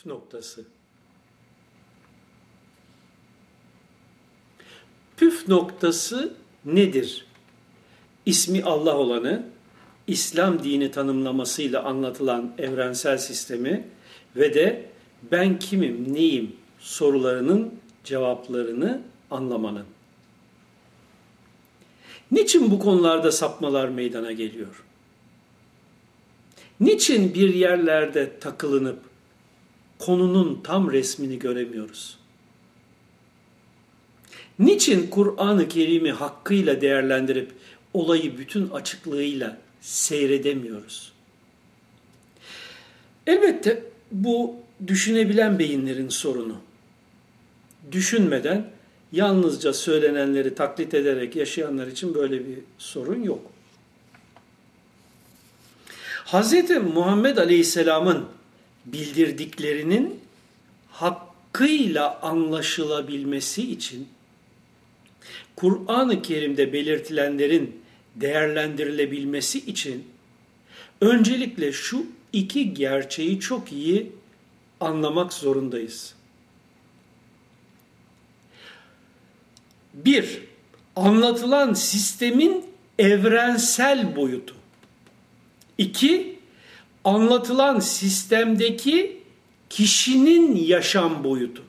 püf noktası. Püf noktası nedir? İsmi Allah olanı, İslam dini tanımlamasıyla anlatılan evrensel sistemi ve de ben kimim, neyim sorularının cevaplarını anlamanın. Niçin bu konularda sapmalar meydana geliyor? Niçin bir yerlerde takılınıp konunun tam resmini göremiyoruz? Niçin Kur'an-ı Kerim'i hakkıyla değerlendirip olayı bütün açıklığıyla seyredemiyoruz? Elbette bu düşünebilen beyinlerin sorunu. Düşünmeden yalnızca söylenenleri taklit ederek yaşayanlar için böyle bir sorun yok. Hz. Muhammed Aleyhisselam'ın bildirdiklerinin hakkıyla anlaşılabilmesi için Kur'an-ı Kerim'de belirtilenlerin değerlendirilebilmesi için öncelikle şu iki gerçeği çok iyi anlamak zorundayız. Bir, anlatılan sistemin evrensel boyutu. İki, anlatılan sistemdeki kişinin yaşam boyutu.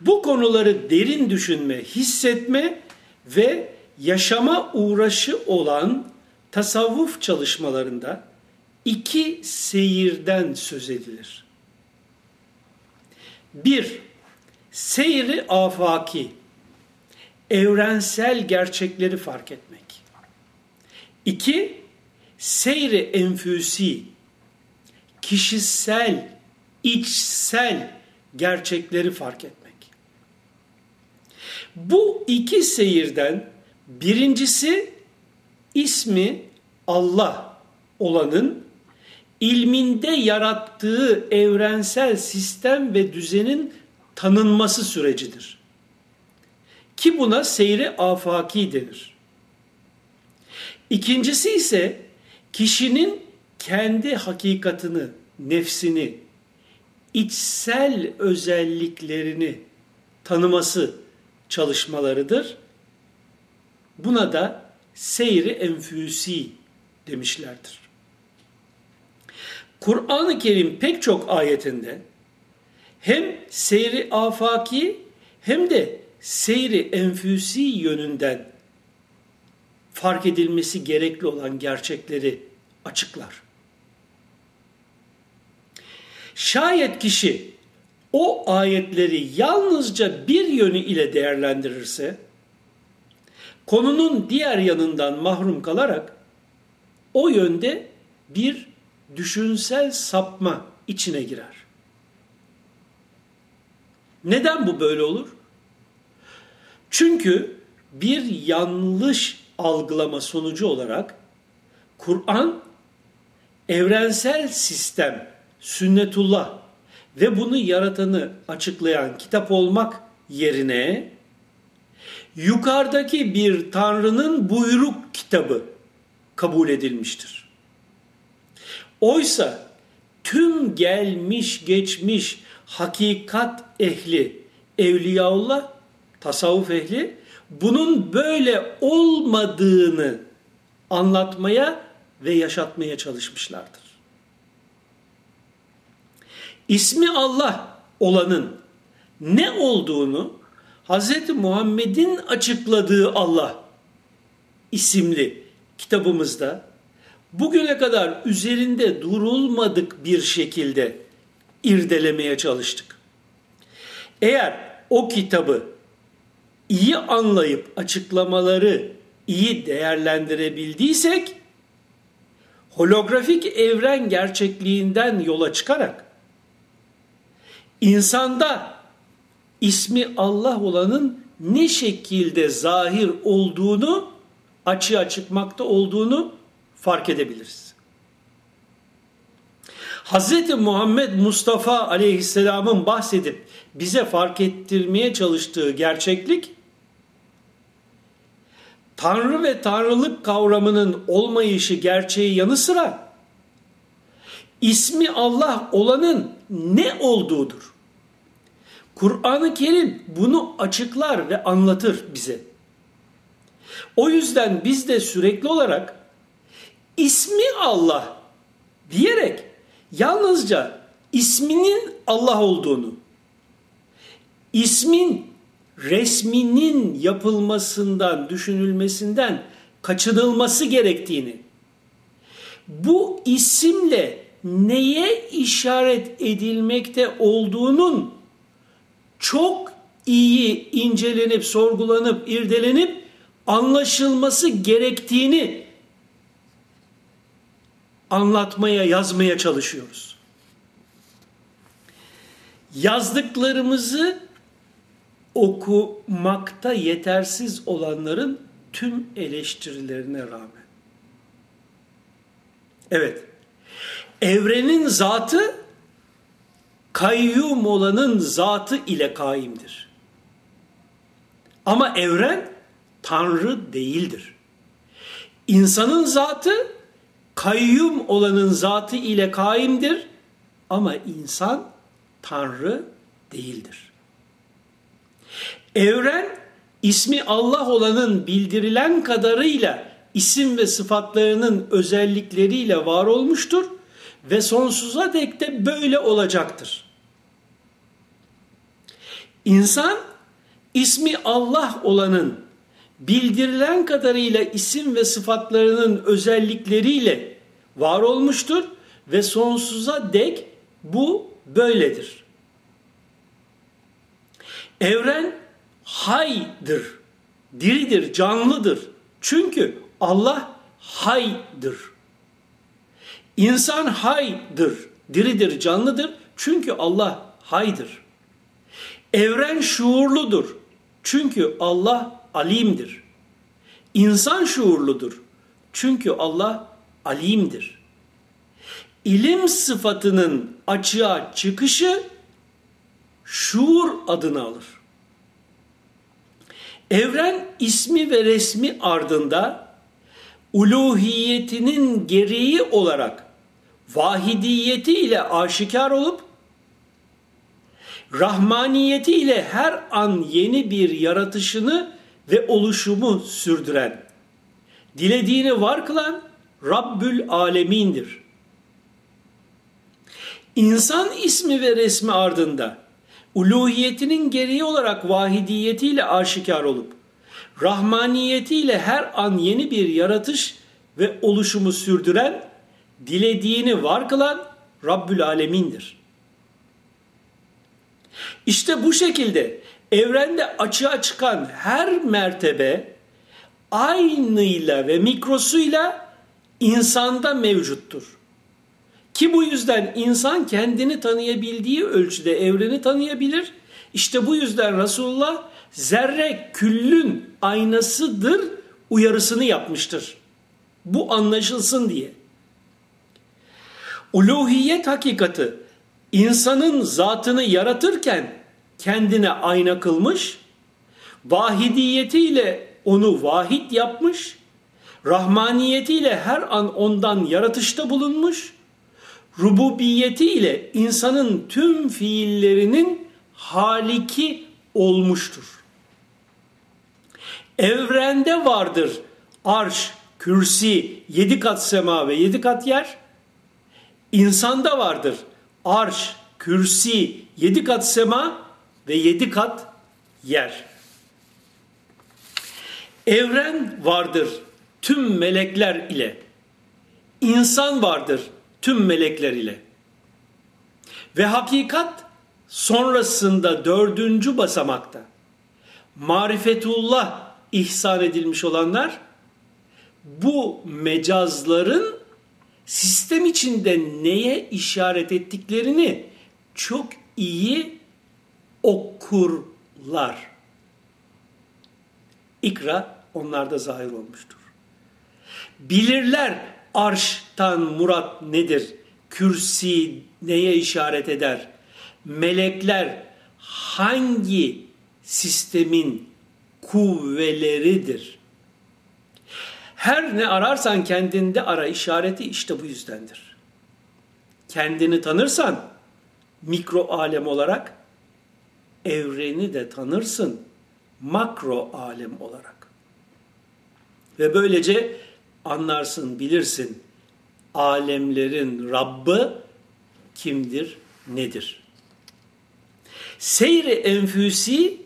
Bu konuları derin düşünme, hissetme ve yaşama uğraşı olan tasavvuf çalışmalarında iki seyirden söz edilir. Bir, seyri afaki, evrensel gerçekleri fark etmek. İki, seyri enfüsi, kişisel, içsel gerçekleri fark etmek. Bu iki seyirden birincisi ismi Allah olanın ilminde yarattığı evrensel sistem ve düzenin tanınması sürecidir. Ki buna seyri afaki denir. İkincisi ise kişinin kendi hakikatını, nefsini, içsel özelliklerini tanıması çalışmalarıdır. Buna da seyri enfüsi demişlerdir. Kur'an-ı Kerim pek çok ayetinde hem seyri afaki hem de seyri enfüsi yönünden fark edilmesi gerekli olan gerçekleri açıklar. Şayet kişi o ayetleri yalnızca bir yönü ile değerlendirirse, konunun diğer yanından mahrum kalarak o yönde bir düşünsel sapma içine girer. Neden bu böyle olur? Çünkü bir yanlış algılama sonucu olarak Kur'an evrensel sistem, sünnetullah ve bunu yaratanı açıklayan kitap olmak yerine yukarıdaki bir tanrının buyruk kitabı kabul edilmiştir. Oysa tüm gelmiş geçmiş hakikat ehli, evliyaullah, tasavvuf ehli bunun böyle olmadığını anlatmaya ve yaşatmaya çalışmışlardır. İsmi Allah olanın ne olduğunu Hz. Muhammed'in açıkladığı Allah isimli kitabımızda bugüne kadar üzerinde durulmadık bir şekilde irdelemeye çalıştık. Eğer o kitabı iyi anlayıp açıklamaları iyi değerlendirebildiysek holografik evren gerçekliğinden yola çıkarak insanda ismi Allah olanın ne şekilde zahir olduğunu açığa çıkmakta olduğunu fark edebiliriz. Hz. Muhammed Mustafa aleyhisselamın bahsedip bize fark ettirmeye çalıştığı gerçeklik Tanrı ve Tanrılık kavramının olmayışı gerçeği yanı sıra ismi Allah olanın ne olduğudur. Kur'an-ı Kerim bunu açıklar ve anlatır bize. O yüzden biz de sürekli olarak ismi Allah diyerek yalnızca isminin Allah olduğunu, ismin resminin yapılmasından, düşünülmesinden kaçınılması gerektiğini, bu isimle neye işaret edilmekte olduğunun çok iyi incelenip, sorgulanıp, irdelenip anlaşılması gerektiğini anlatmaya, yazmaya çalışıyoruz. Yazdıklarımızı okumakta yetersiz olanların tüm eleştirilerine rağmen. Evet, evrenin zatı kayyum olanın zatı ile kaimdir. Ama evren Tanrı değildir. İnsanın zatı kayyum olanın zatı ile kaimdir ama insan Tanrı değildir. Evren ismi Allah olanın bildirilen kadarıyla isim ve sıfatlarının özellikleriyle var olmuştur ve sonsuza dek de böyle olacaktır. İnsan ismi Allah olanın bildirilen kadarıyla isim ve sıfatlarının özellikleriyle var olmuştur ve sonsuza dek bu böyledir. Evren haydır, diridir, canlıdır. Çünkü Allah haydır. İnsan haydır, diridir, canlıdır. Çünkü Allah haydır. Evren şuurludur. Çünkü Allah alimdir. İnsan şuurludur. Çünkü Allah alimdir. İlim sıfatının açığa çıkışı şuur adını alır. Evren ismi ve resmi ardında uluhiyetinin gereği olarak vahidiyeti ile aşikar olup rahmaniyeti ile her an yeni bir yaratışını ve oluşumu sürdüren, dilediğini var kılan Rabbül Alemin'dir. İnsan ismi ve resmi ardında uluhiyetinin gereği olarak vahidiyetiyle aşikar olup, rahmaniyetiyle her an yeni bir yaratış ve oluşumu sürdüren, dilediğini var kılan Rabbül Alemin'dir. İşte bu şekilde evrende açığa çıkan her mertebe aynıyla ve mikrosuyla insanda mevcuttur. Ki bu yüzden insan kendini tanıyabildiği ölçüde evreni tanıyabilir. İşte bu yüzden Resulullah zerre küllün aynasıdır uyarısını yapmıştır. Bu anlaşılsın diye. Uluhiyet hakikati insanın zatını yaratırken kendine ayna kılmış, vahidiyetiyle onu vahid yapmış, rahmaniyetiyle her an ondan yaratışta bulunmuş, rububiyetiyle insanın tüm fiillerinin haliki olmuştur. Evrende vardır arş, kürsi, yedi kat sema ve yedi kat yer. İnsanda vardır arş, kürsi, yedi kat sema ve yedi kat yer. Evren vardır tüm melekler ile. İnsan vardır tüm melekler ile. Ve hakikat sonrasında dördüncü basamakta marifetullah ihsan edilmiş olanlar bu mecazların sistem içinde neye işaret ettiklerini çok iyi okurlar. İkra onlarda zahir olmuştur. Bilirler arştan murat nedir? Kürsi neye işaret eder? Melekler hangi sistemin kuvveleridir? Her ne ararsan kendinde ara işareti işte bu yüzdendir. kendini tanırsan mikro alem olarak evreni de tanırsın makro alem olarak. Ve böylece anlarsın, bilirsin alemlerin Rabbı kimdir, nedir? Seyri enfüsi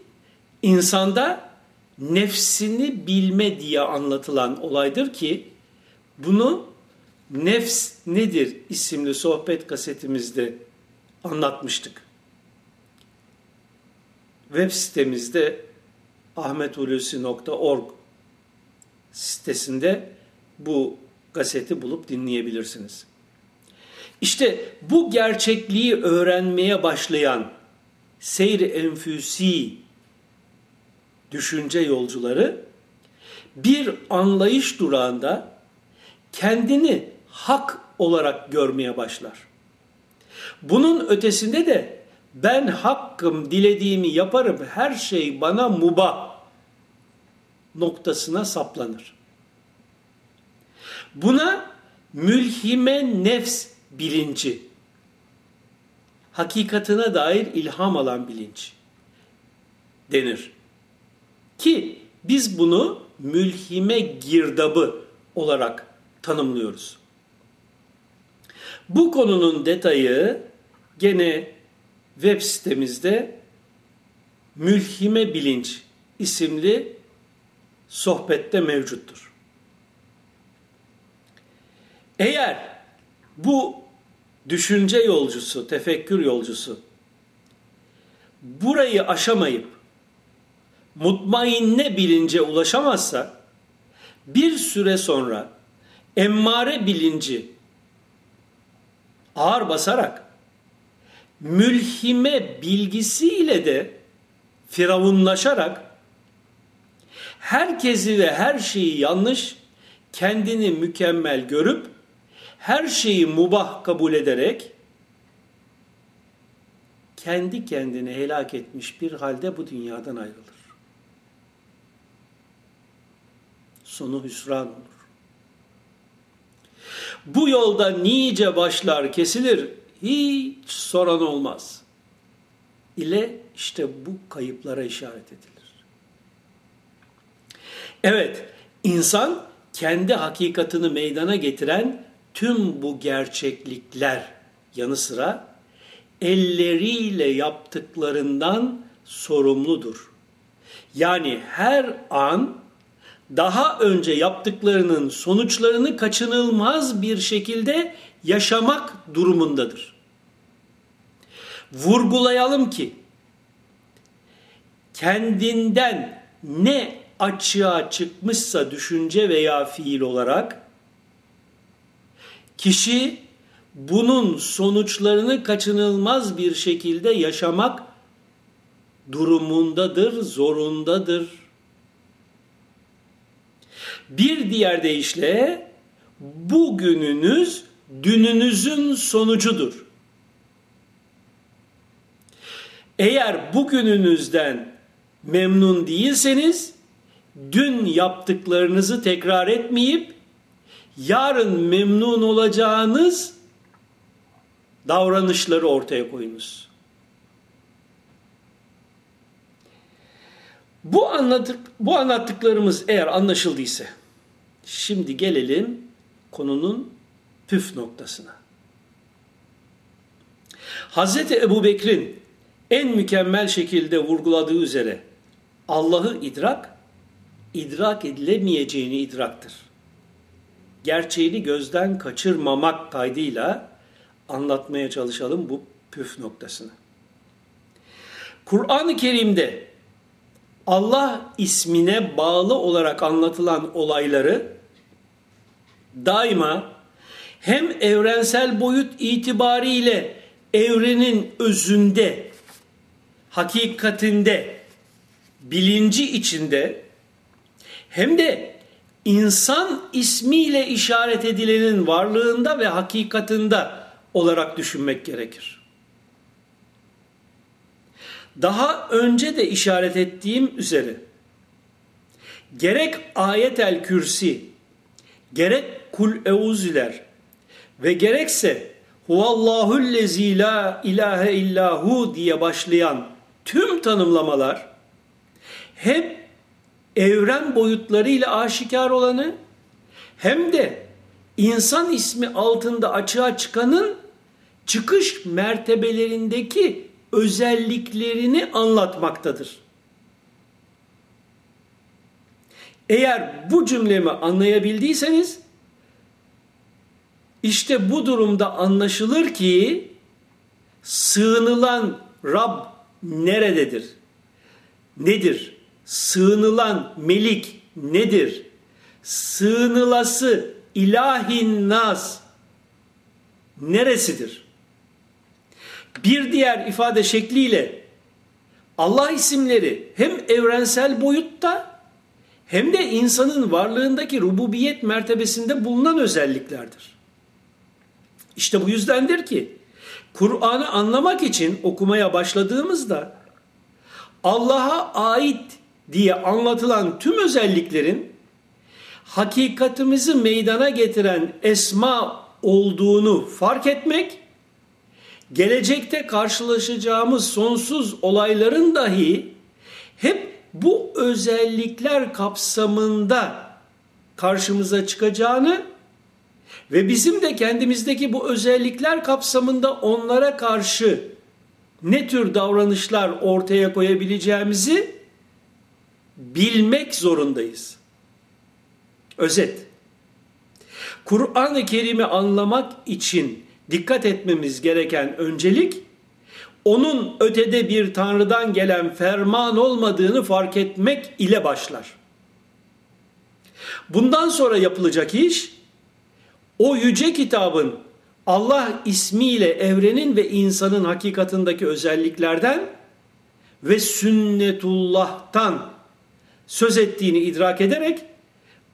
insanda nefsini bilme diye anlatılan olaydır ki bunu Nefs Nedir isimli sohbet kasetimizde anlatmıştık. Web sitemizde ahmethulusi.org sitesinde bu kaseti bulup dinleyebilirsiniz. İşte bu gerçekliği öğrenmeye başlayan seyri enfüsi düşünce yolcuları bir anlayış durağında kendini hak olarak görmeye başlar. Bunun ötesinde de ben hakkım dilediğimi yaparım her şey bana mubah noktasına saplanır. Buna mülhime nefs bilinci, hakikatine dair ilham alan bilinç denir. Ki biz bunu mülhime girdabı olarak tanımlıyoruz. Bu konunun detayı gene web sitemizde Mülhime Bilinç isimli sohbette mevcuttur. Eğer bu düşünce yolcusu, tefekkür yolcusu burayı aşamayıp mutmainne bilince ulaşamazsa bir süre sonra emmare bilinci ağır basarak mülhime bilgisiyle de firavunlaşarak herkesi ve her şeyi yanlış, kendini mükemmel görüp her şeyi mubah kabul ederek kendi kendini helak etmiş bir halde bu dünyadan ayrılır. Sonu hüsran olur. Bu yolda nice başlar kesilir, hiç soran olmaz. İle işte bu kayıplara işaret edilir. Evet, insan kendi hakikatini meydana getiren tüm bu gerçeklikler yanı sıra elleriyle yaptıklarından sorumludur. Yani her an daha önce yaptıklarının sonuçlarını kaçınılmaz bir şekilde yaşamak durumundadır. Vurgulayalım ki kendinden ne açığa çıkmışsa düşünce veya fiil olarak kişi bunun sonuçlarını kaçınılmaz bir şekilde yaşamak durumundadır, zorundadır. Bir diğer deyişle bugününüz dününüzün sonucudur. Eğer bugününüzden memnun değilseniz dün yaptıklarınızı tekrar etmeyip yarın memnun olacağınız davranışları ortaya koyunuz. Bu anlattık bu anlattıklarımız eğer anlaşıldıysa şimdi gelelim konunun püf noktasına. Hazreti Ebu Bekir'in en mükemmel şekilde vurguladığı üzere Allah'ı idrak, idrak edilemeyeceğini idraktır. Gerçeğini gözden kaçırmamak kaydıyla anlatmaya çalışalım bu püf noktasını. Kur'an-ı Kerim'de Allah ismine bağlı olarak anlatılan olayları daima hem evrensel boyut itibariyle evrenin özünde, hakikatinde, bilinci içinde hem de insan ismiyle işaret edilenin varlığında ve hakikatinde olarak düşünmek gerekir. Daha önce de işaret ettiğim üzere gerek ayetel kürsi, gerek kul euzüler ve gerekse Huvallahullezi la ilahe illahu diye başlayan tüm tanımlamalar hep evren boyutlarıyla aşikar olanı hem de insan ismi altında açığa çıkanın çıkış mertebelerindeki özelliklerini anlatmaktadır. Eğer bu cümlemi anlayabildiyseniz işte bu durumda anlaşılır ki sığınılan Rab nerededir? Nedir? Sığınılan Melik nedir? Sığınılası ilahin nas neresidir? Bir diğer ifade şekliyle Allah isimleri hem evrensel boyutta hem de insanın varlığındaki rububiyet mertebesinde bulunan özelliklerdir. İşte bu yüzdendir ki Kur'an'ı anlamak için okumaya başladığımızda Allah'a ait diye anlatılan tüm özelliklerin hakikatimizi meydana getiren esma olduğunu fark etmek, gelecekte karşılaşacağımız sonsuz olayların dahi hep bu özellikler kapsamında karşımıza çıkacağını ve bizim de kendimizdeki bu özellikler kapsamında onlara karşı ne tür davranışlar ortaya koyabileceğimizi bilmek zorundayız. Özet. Kur'an-ı Kerim'i anlamak için dikkat etmemiz gereken öncelik onun ötede bir tanrıdan gelen ferman olmadığını fark etmek ile başlar. Bundan sonra yapılacak iş o yüce kitabın Allah ismiyle evrenin ve insanın hakikatındaki özelliklerden ve sünnetullah'tan söz ettiğini idrak ederek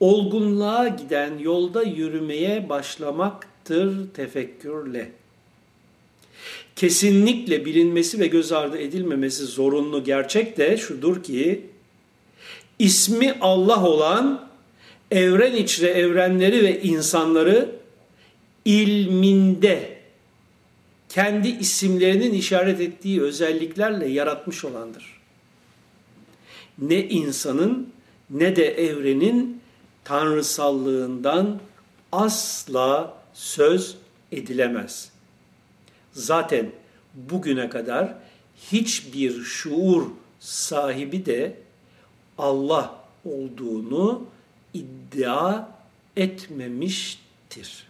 olgunluğa giden yolda yürümeye başlamaktır tefekkürle. Kesinlikle bilinmesi ve göz ardı edilmemesi zorunlu gerçek de şudur ki ismi Allah olan evren içre evrenleri ve insanları ilminde kendi isimlerinin işaret ettiği özelliklerle yaratmış olandır. Ne insanın ne de evrenin tanrısallığından asla söz edilemez. Zaten bugüne kadar hiçbir şuur sahibi de Allah olduğunu iddia etmemiştir.